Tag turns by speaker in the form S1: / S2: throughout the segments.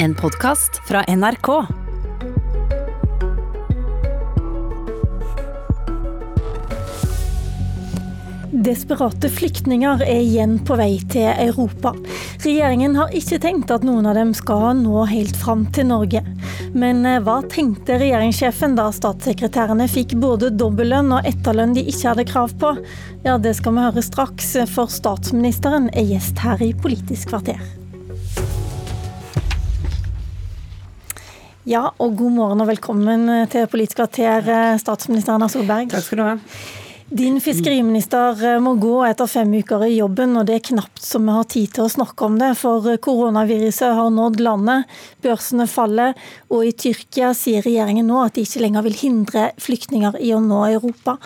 S1: En podkast fra NRK.
S2: Desperate flyktninger er igjen på vei til Europa. Regjeringen har ikke tenkt at noen av dem skal nå helt fram til Norge. Men eh, hva tenkte regjeringssjefen da statssekretærene fikk både dobbellønn og etterlønn de ikke hadde krav på? Ja, det skal vi høre straks, for statsministeren er gjest her i Politisk kvarter. Ja, og god morgen og velkommen til Politisk kvarter, eh, statsminister Erna Solberg.
S3: Takk skal du ha.
S2: Din fiskeriminister eh, må gå etter fem uker i jobben, og det er knapt som vi har tid til å snakke om det. For koronaviruset har nådd landet, børsene faller, og i Tyrkia sier regjeringen nå at de ikke lenger vil hindre flyktninger i å nå Europa.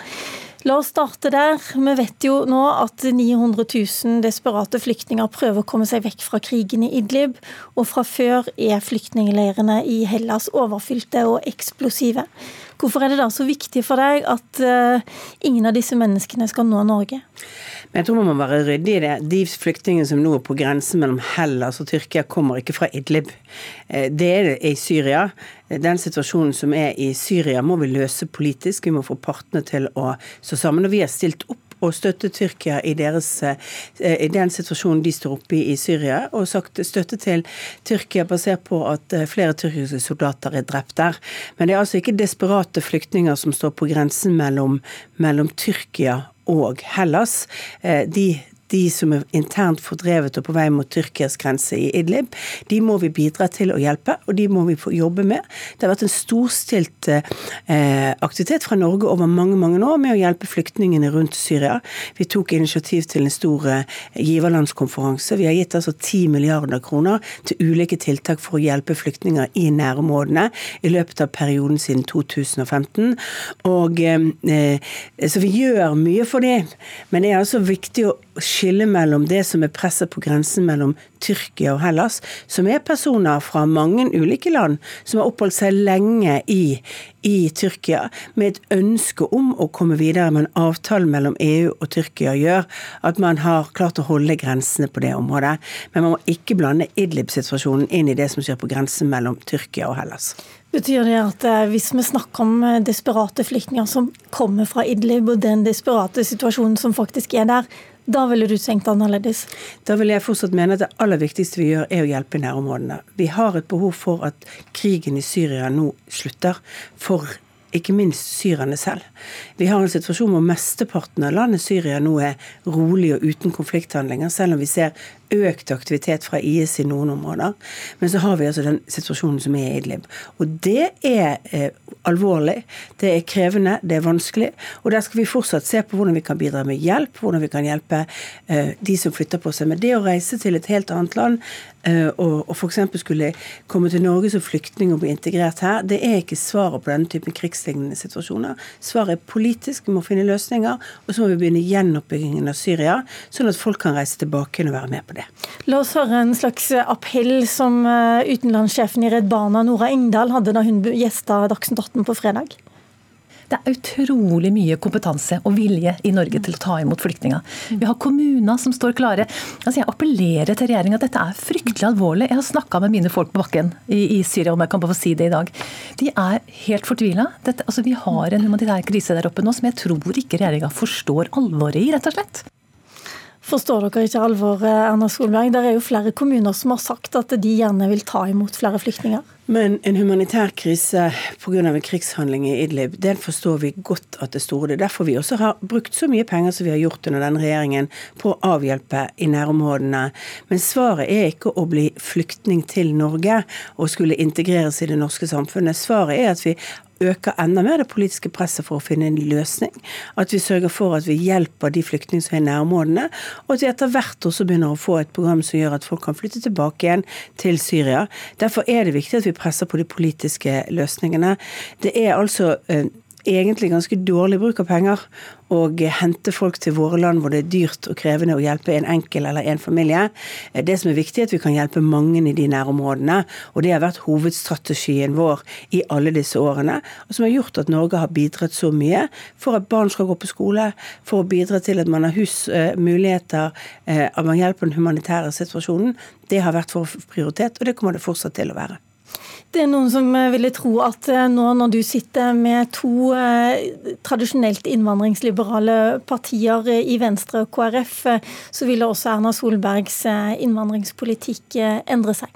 S2: La oss starte der. Vi vet jo nå at 900 000 desperate flyktninger prøver å komme seg vekk fra krigen i Idlib, og fra før er flyktningleirene i Hellas overfylte og eksplosive. Hvorfor er det da så viktig for deg at uh, ingen av disse menneskene skal nå Norge?
S3: Men jeg tror man må være ryddig i det. De flyktningene som nå er på grensen mellom Hellas og Tyrkia, kommer ikke fra Idlib. Eh, det er det i Syria. Den situasjonen som er i Syria må vi løse politisk. Vi må få partene til å stå sammen. Og vi har stilt opp og støtte Tyrkia i, deres, eh, i den situasjonen de står oppe i i Syria, og sagt støtte til Tyrkia basert på at eh, flere tyrkiske soldater er drept der. Men det er altså ikke desperate flyktninger som står på grensen mellom, mellom Tyrkia og Hellas. De de som er internt fordrevet og på vei mot Tyrkias grense i Idlib, de må vi bidra til å hjelpe, og de må vi få jobbe med. Det har vært en storstilt eh, aktivitet fra Norge over mange mange år med å hjelpe flyktningene rundt Syria. Vi tok initiativ til en stor eh, giverlandskonferanse. Vi har gitt altså 10 milliarder kroner til ulike tiltak for å hjelpe flyktninger i nærområdene i løpet av perioden siden 2015. Og, eh, så vi gjør mye for dem, men det er altså viktig å skille mellom det som er presset på grensen mellom Tyrkia og Hellas, som er personer fra mange ulike land som har oppholdt seg lenge i, i Tyrkia, med et ønske om å komme videre. med en avtale mellom EU og Tyrkia gjør at man har klart å holde grensene på det området. Men man må ikke blande Idlib-situasjonen inn i det som skjer på grensen mellom Tyrkia og Hellas.
S2: Betyr det at eh, hvis vi snakker om eh, desperate flyktninger som kommer fra Idlib, og den desperate situasjonen som faktisk er der, da ville du tenkt annerledes?
S3: Da vil jeg fortsatt mene at det aller viktigste vi gjør, er å hjelpe i nærområdene. Vi har et behov for at krigen i Syria nå slutter. For ikke minst syrerne selv. Vi har en situasjon hvor mesteparten av landet Syria nå er rolig og uten konflikthandlinger, selv om vi ser økt aktivitet fra IS i noen områder. Men så har vi altså den situasjonen som er i Idlib. Og det er eh, alvorlig, det er krevende, det er vanskelig. Og der skal vi fortsatt se på hvordan vi kan bidra med hjelp, hvordan vi kan hjelpe eh, de som flytter på seg. Men det å reise til et helt annet land og, og f.eks. skulle komme til Norge som flyktning og bli integrert her, det er ikke svaret på denne typen krigslignende situasjoner. Svaret er politisk, vi må finne løsninger, og så må vi begynne gjenoppbyggingen av Syria, sånn at folk kan reise tilbake og være med på det det.
S2: La oss høre en slags appell som eh, utenlandssjefen i Redd Barna, Nora Engdahl, hadde da hun gjesta Dagsnytt 18 på fredag.
S4: Det er utrolig mye kompetanse og vilje i Norge til å ta imot flyktninger. Vi har kommuner som står klare. Altså jeg appellerer til regjeringa dette er fryktelig alvorlig. Jeg har snakka med mine folk på bakken i, i, Syria, om jeg kan bare få si det i dag. De er helt fortvila. Altså vi har en humanitær krise der oppe nå som jeg tror ikke regjeringa forstår alvoret i, rett og slett.
S2: Forstår dere ikke alvoret, Erna Solberg? Det er jo flere kommuner som har sagt at de gjerne vil ta imot flere flyktninger.
S3: Men en humanitær krise pga. en krigshandling i Idlib, den forstår vi godt at det store. Det er derfor vi også har brukt så mye penger som vi har gjort under denne regjeringen på å avhjelpe i nærområdene. Men svaret er ikke å bli flyktning til Norge og skulle integreres i det norske samfunnet. Svaret er at vi øker enda mer det politiske presset for å finne en løsning. At vi sørger for at vi hjelper de flyktningene som er i nærområdene, og at vi etter hvert også begynner å få et program som gjør at folk kan flytte tilbake igjen til Syria. Derfor er det viktig at vi presser på de politiske løsningene. Det er altså eh, egentlig ganske dårlig bruk av penger å hente folk til våre land hvor det er dyrt og krevende å hjelpe en enkel eller en familie. Eh, det som er viktig, er at vi kan hjelpe mange i de nærområdene. Og det har vært hovedstrategien vår i alle disse årene, og som har gjort at Norge har bidratt så mye for at barn skal gå på skole, for å bidra til at man har hus, uh, muligheter, uh, at man hjelper den humanitære situasjonen. Det har vært vår prioritet, og det kommer det fortsatt til å være.
S2: Det er noen som eh, ville tro at eh, nå når du sitter med to eh, tradisjonelt innvandringsliberale partier i Venstre og KrF, så ville også Erna Solbergs innvandringspolitikk endre seg.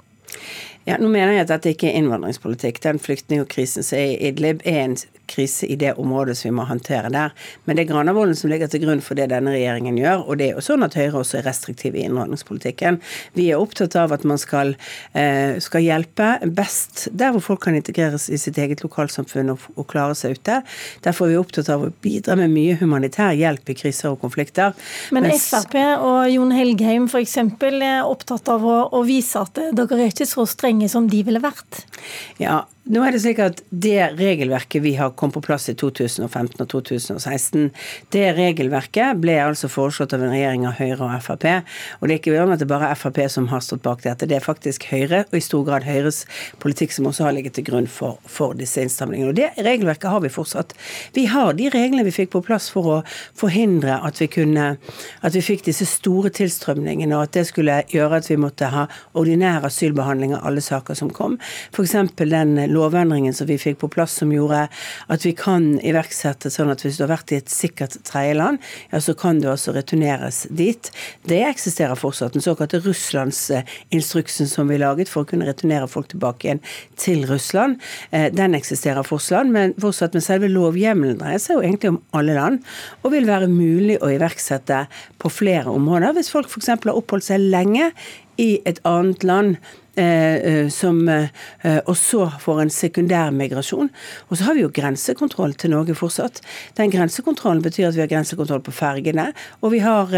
S3: Ja, nå mener jeg at dette ikke er innvandringspolitikk. Den flyktningkrisen som er i Idlib, er en krise i det området som vi må håndtere der. Men det er Granavolden som ligger til grunn for det denne regjeringen gjør. Og det er jo sånn at Høyre også er restriktiv i innvandringspolitikken. Vi er opptatt av at man skal, eh, skal hjelpe best der hvor folk kan integreres i sitt eget lokalsamfunn og, og, klare seg ute. Derfor er vi opptatt av å bidra med mye humanitær hjelp i kriser og konflikter.
S2: Men Mens, Frp og Jon Helgheim f.eks. er opptatt av å, å vise at dere er ikke så strenge strenge som de ville vært?
S3: Ja, nå er det slik at Det regelverket vi har kom på plass i 2015 og 2016, det regelverket ble altså foreslått av en regjering av Høyre og Frp. Og det er ikke sånn at det bare er Frp som har stått bak dette, det er faktisk Høyre, og i stor grad Høyres politikk som også har ligget til grunn for, for disse innstramningene. Og det regelverket har vi fortsatt. Vi har de reglene vi fikk på plass for å forhindre at vi kunne at vi fikk disse store tilstrømningene, og at det skulle gjøre at vi måtte ha ordinær asylbehandling av alle saker som kom. F.eks. den lovendringen som vi fikk på plass som gjorde at vi kan iverksette sånn at hvis du har vært i et sikkert tredjeland, ja, så kan du altså returneres dit. Det eksisterer fortsatt. Den såkalte Russlandsinstruksen som vi laget for å kunne returnere folk tilbake igjen til Russland, eh, den eksisterer fortsatt, men fortsatt med selve lovhjemmelen dreier seg jo egentlig om alle land, og vil være mulig å iverksette på flere områder. Hvis folk f.eks. har oppholdt seg lenge i et annet land Eh, eh, som eh, og så får en sekundær migrasjon. Og så har vi jo grensekontroll til Norge fortsatt. Den grensekontrollen betyr at vi har grensekontroll på fergene, og vi har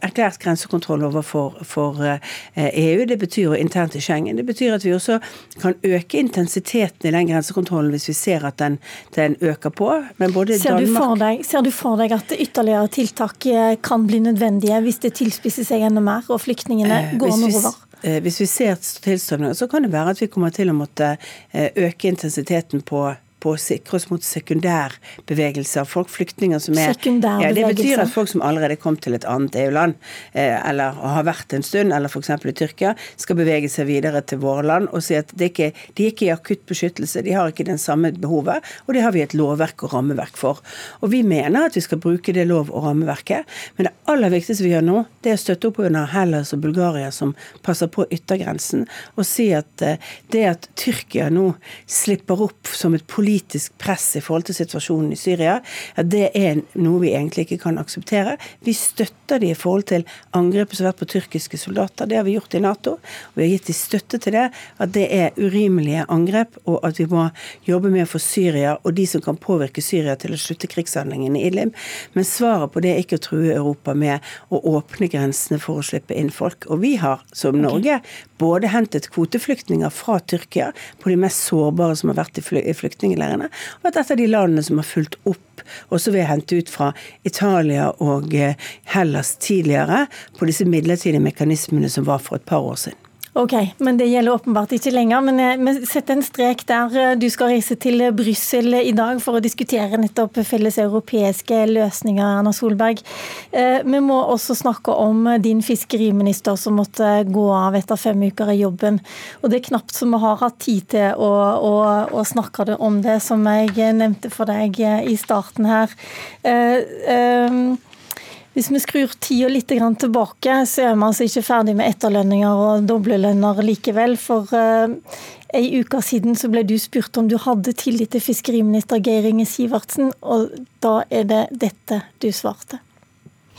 S3: erklært grensekontroll overfor for EU. E det betyr jo internt i Schengen. Det betyr at vi også kan øke intensiteten i den grensekontrollen hvis vi ser at den, den øker på.
S2: Men både ser, Danmark... du for deg, ser du for deg at ytterligere tiltak kan bli nødvendige hvis det tilspisser seg enda mer og flyktningene går nordover?
S3: Eh, hvis vi ser tilstrømninger, så kan det være at vi kommer til å måtte eh, øke intensiteten på på å sikre oss mot sekundærbevegelser. Folk, flyktninger som er ja, Det betyr at folk som allerede kom til et annet EU-land, eh, eller har vært en stund, eller f.eks. i Tyrkia, skal bevege seg videre til våre land og si at ikke, de er ikke i akutt beskyttelse, de har ikke den samme behovet, og det har vi et lovverk og rammeverk for. Og vi mener at vi skal bruke det lov- og rammeverket, men det aller viktigste vi gjør nå, det er å støtte opp under Hellas og Bulgaria som passer på yttergrensen, og si at eh, det at Tyrkia nå slipper opp som et politisk politisk press i forhold til situasjonen i Syria, ja, det er noe vi egentlig ikke kan akseptere. Vi støtter de i forhold til angrepet som har vært på tyrkiske soldater. Det har vi gjort i Nato. og Vi har gitt de støtte til det, at det er urimelige angrep, og at vi må jobbe med å få Syria og de som kan påvirke Syria til å slutte krigshandlingene i Idlib. Men svaret på det er ikke å true Europa med å åpne grensene for å slippe inn folk. Og vi har, som Norge, både hentet kvoteflyktninger fra Tyrkia på de mest sårbare som har vært i flyktningleirene, og at et av de landene som har fulgt opp, også ved å hente ut fra Italia og eh, Hellas tidligere, på disse midlertidige mekanismene som var for et par år siden.
S2: Ok, men det gjelder åpenbart ikke lenger. Men eh, vi setter en strek der. Eh, du skal reise til Brussel i dag for å diskutere nettopp felles europeiske løsninger, Erna Solberg. Eh, vi må også snakke om din fiskeriminister som måtte gå av etter fem uker i jobben. Og det er knapt som vi har hatt tid til å, å, å snakke om det, som jeg nevnte for deg i starten her. Hvis vi skrur tida litt tilbake, så er vi altså ikke ferdig med etterlønninger og doblelønner likevel. For uh, ei uke siden så ble du spurt om du hadde tillit til fiskeriminister Geir Inge Sivertsen, og da er det dette du svarte.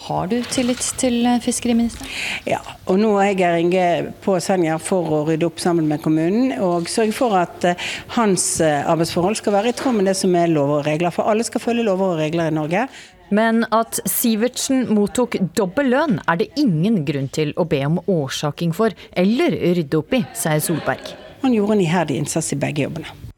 S1: Har du tillit til eh, fiskeriministeren?
S3: Ja, og nå er Geir Inge på Senja for å rydde opp sammen med kommunen og sørge for at eh, hans arbeidsforhold skal være i tråd med det som er lover og regler. For alle skal følge lover og regler i Norge.
S1: Men at Sivertsen mottok dobbel lønn, er det ingen grunn til å be om årsaking for, eller rydde opp i, sier Solberg.
S3: Han gjorde en iherdig innsats i begge jobbene.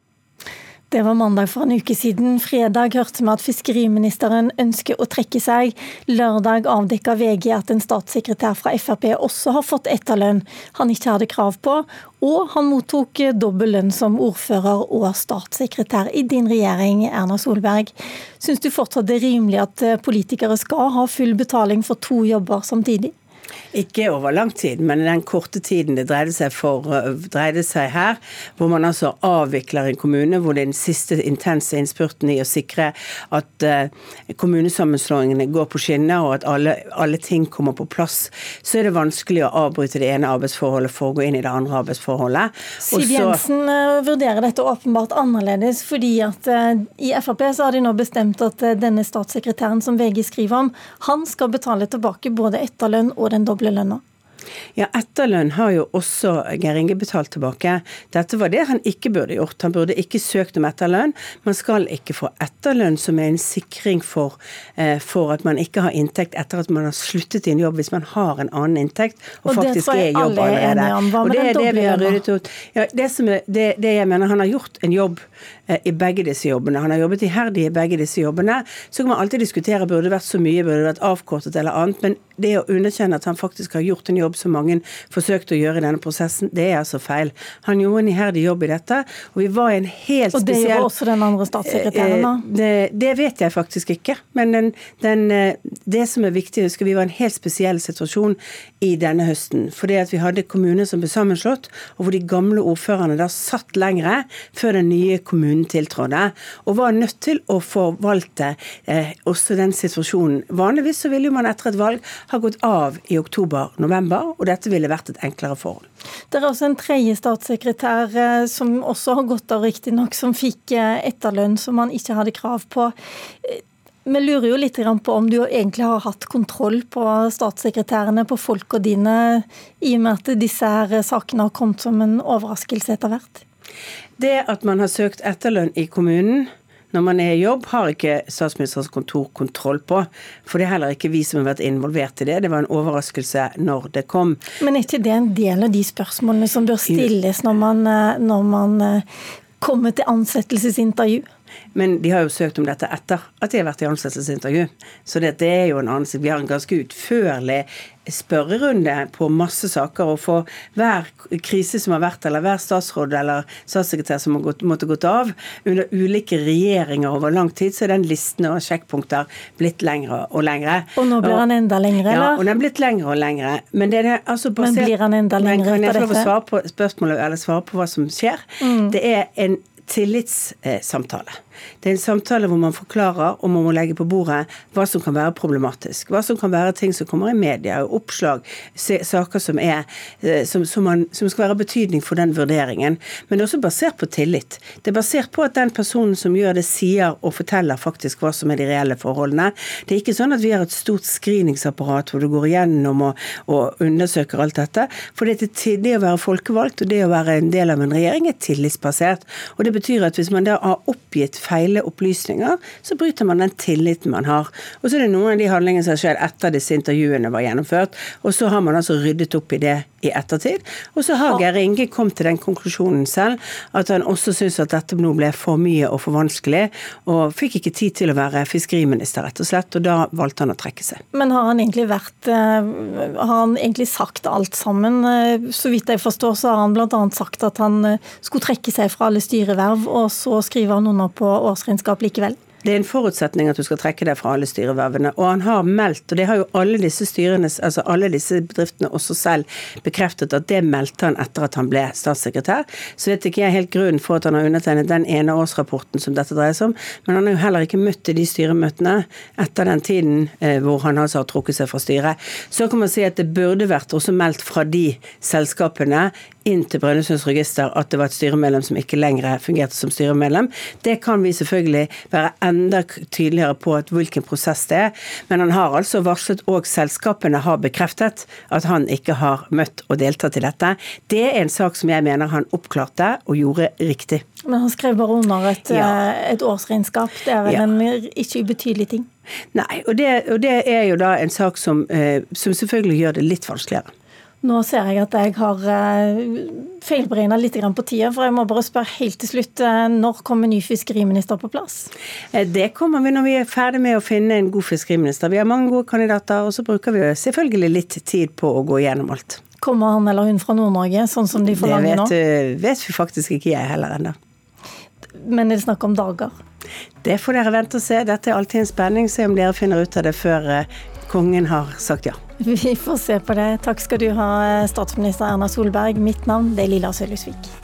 S2: Det var mandag for en uke siden. Fredag hørte vi at fiskeriministeren ønsker å trekke seg. Lørdag avdekka VG at en statssekretær fra Frp også har fått etterlønn han ikke hadde krav på. Og han mottok dobbel lønn som ordfører og statssekretær i din regjering, Erna Solberg. Syns du fortsatt det er rimelig at politikere skal ha full betaling for to jobber samtidig?
S3: Ikke over lang tid, men den korte tiden det dreide seg, for, dreide seg her, hvor man altså avvikler en kommune, hvor det er den siste intense innspurten i å sikre at uh, kommunesammenslåingene går på skinner, og at alle, alle, ting kommer på plass, så er det vanskelig å avbryte det ene arbeidsforholdet for å gå inn i det andre arbeidsforholdet.
S2: Siv Jensen uh, vurderer dette åpenbart annerledes, fordi at i Frp så har de nå bestemt at denne statssekretæren som VG skriver om, han skal betale tilbake både etterlønn og den doble lønna?
S3: Ja, etterlønn har jo også Geir Inge betalt tilbake. Dette var det han ikke burde gjort. Han burde ikke søkt om etterlønn. Man skal ikke få etterlønn som er en sikring for, eh, for at man ikke har inntekt etter at man har sluttet i en jobb, hvis man har en annen inntekt og, og faktisk er i jobb allerede.
S2: og det er det vi har ryddet ut.
S3: Ja, det, er, det, det jeg mener, han har gjort en jobb i begge disse jobbene. Han har jobbet iherdig i begge disse jobbene. Så kan man alltid diskutere burde det vært så mye, burde det vært avkortet eller annet. Men det å underkjenne at han faktisk har gjort en jobb som mange forsøkte å gjøre i denne prosessen, det er altså feil. Han gjorde en iherdig jobb i dette, og vi var i en helt spesiell
S2: Og det gjorde også den andre statssekretæren, da?
S3: Eh, det, det, vet jeg faktisk ikke. Men den, den, eh, det som er viktig å huske, vi var i en helt spesiell situasjon i denne høsten. Fordi at vi hadde kommuner som ble sammenslått, og hvor de gamle ordførerne da satt lengre før den nye kommunen tiltrådte, og var nødt til å forvalte eh, også den situasjonen. Vanligvis så ville man etter et valg ha gått av i oktober-november, og dette ville vært et enklere forhold.
S2: Det er også en tredje statssekretær eh, som også har gått av, riktignok, som fikk eh, etterlønn som han ikke hadde krav på. Eh, vi lurer jo litt på om du egentlig har hatt kontroll på statssekretærene, på folka dine, i og med at disse her sakene har kommet som en overraskelse etter hvert?
S3: Det at man har søkt etterlønn i kommunen, når man er i jobb, har ikke statsministerens kontor kontroll på. For det er heller ikke vi som har vært involvert i det. Det var en overraskelse når det kom.
S2: Men er ikke det en del av de spørsmålene som bør stilles når man, eh, når man eh, kommer til ansettelsesintervju?
S3: Men de har jo søkt om dette etter at de har vært i ansettelsesintervju. Så dette er jo en annen Vi har en ganske utførlig spørrerunde på masse saker. Og for hver krise som har vært, eller hver statsråd eller statssekretær som har gått, måtte gått av under ulike regjeringer over lang tid, så er den listen og sjekkpunkter blitt lengre og lengre.
S2: Og nå blir han enda lengre, eller?
S3: Ja, og den er blitt lengre og lengre. Men, det er altså basert,
S2: men blir han enda lengre etter dette? Kan jeg få
S3: svare på spørsmålet, eller svare på hva som skjer? Mm. Det er en tillitssamtale. Det er en samtale hvor man forklarer og man må legge på bordet hva som kan være problematisk. Hva som kan være ting som kommer i media, oppslag, saker som, er, eh, som, som, man, som skal være betydning for den vurderingen. Men det er også basert på tillit. Det er basert på at den personen som gjør det, sier og forteller faktisk hva som er de reelle forholdene. Det er ikke sånn at vi har et stort screeningsapparat hvor du går igjennom og, og undersøker alt dette. For det, det å være folkevalgt og det å være en del av en regjering er tillitsbasert. Og det betyr at hvis man da har oppgitt feile opplysninger, så bryter man den tilliten man har. Og så er det noen av de handlingene som har skjedd etter disse intervjuene var gjennomført, og så har man altså ryddet opp i det i ettertid. Og så har Geir Inge kommet til den konklusjonen selv, at han også syns at dette nå ble for mye og for vanskelig, og fikk ikke tid til å være fiskeriminister, rett og slett, og da valgte han å trekke seg.
S2: Men har han egentlig vært eh, Har han egentlig sagt alt sammen? Eh, så vidt jeg forstår, så har han bl.a. sagt at han eh, skulle trekke seg fra alle styreverv, og så skriver han under på årsregnskap likevel?
S3: Det er en forutsetning at du skal trekke deg fra alle styrevervene. Og han har meldt, og det har jo alle disse styrene, altså alle disse bedriftene også selv bekreftet, at det meldte han etter at han ble statssekretær. Så vet ikke jeg helt grunnen for at han har undertegnet den ene årsrapporten som dette dreier seg om. Men han har jo heller ikke møtt i de styremøtene etter den tiden eh, hvor han altså har trukket seg fra styret. Så kan man si at det burde vært også meldt fra de selskapene inn til Brønnøysunds register at det var et styremedlem som ikke lenger fungerte som styremedlem. Det kan vi selvfølgelig være enda tydeligere på hvilken prosess det er. Men han har altså varslet, og selskapene har bekreftet, at han ikke har møtt og deltatt i dette. Det er en sak som jeg mener han oppklarte og gjorde riktig.
S2: Men han skrev bare under et, ja. Eh, et årsregnskap. Det er vel ja. en ikke ubetydelig ting?
S3: Nei, og det, og det, er jo da en sak som, eh, som selvfølgelig gjør det litt vanskeligere.
S2: Nå ser jeg at jeg har uh, feilberegna litt på tida, for jeg må bare spørre helt til slutt. Uh, når kommer ny fiskeriminister på plass?
S3: Eh, det kommer vi når vi er ferdig med å finne en god fiskeriminister. Vi har mange gode kandidater, og så bruker vi selvfølgelig litt tid på å gå gjennom alt.
S2: Kommer han eller hun fra Nord-Norge, sånn som de forlanger nå?
S3: Det vet vi faktisk ikke jeg heller ennå.
S2: Men er det snakk om dager?
S3: Det får dere vente og se. Dette er alltid en spenning. Se om dere finner ut av det før kongen har sagt ja.
S2: Vi får se på det. Takk skal du ha, statsminister Erna Solberg. Mitt navn er Lilla Sølhusvik.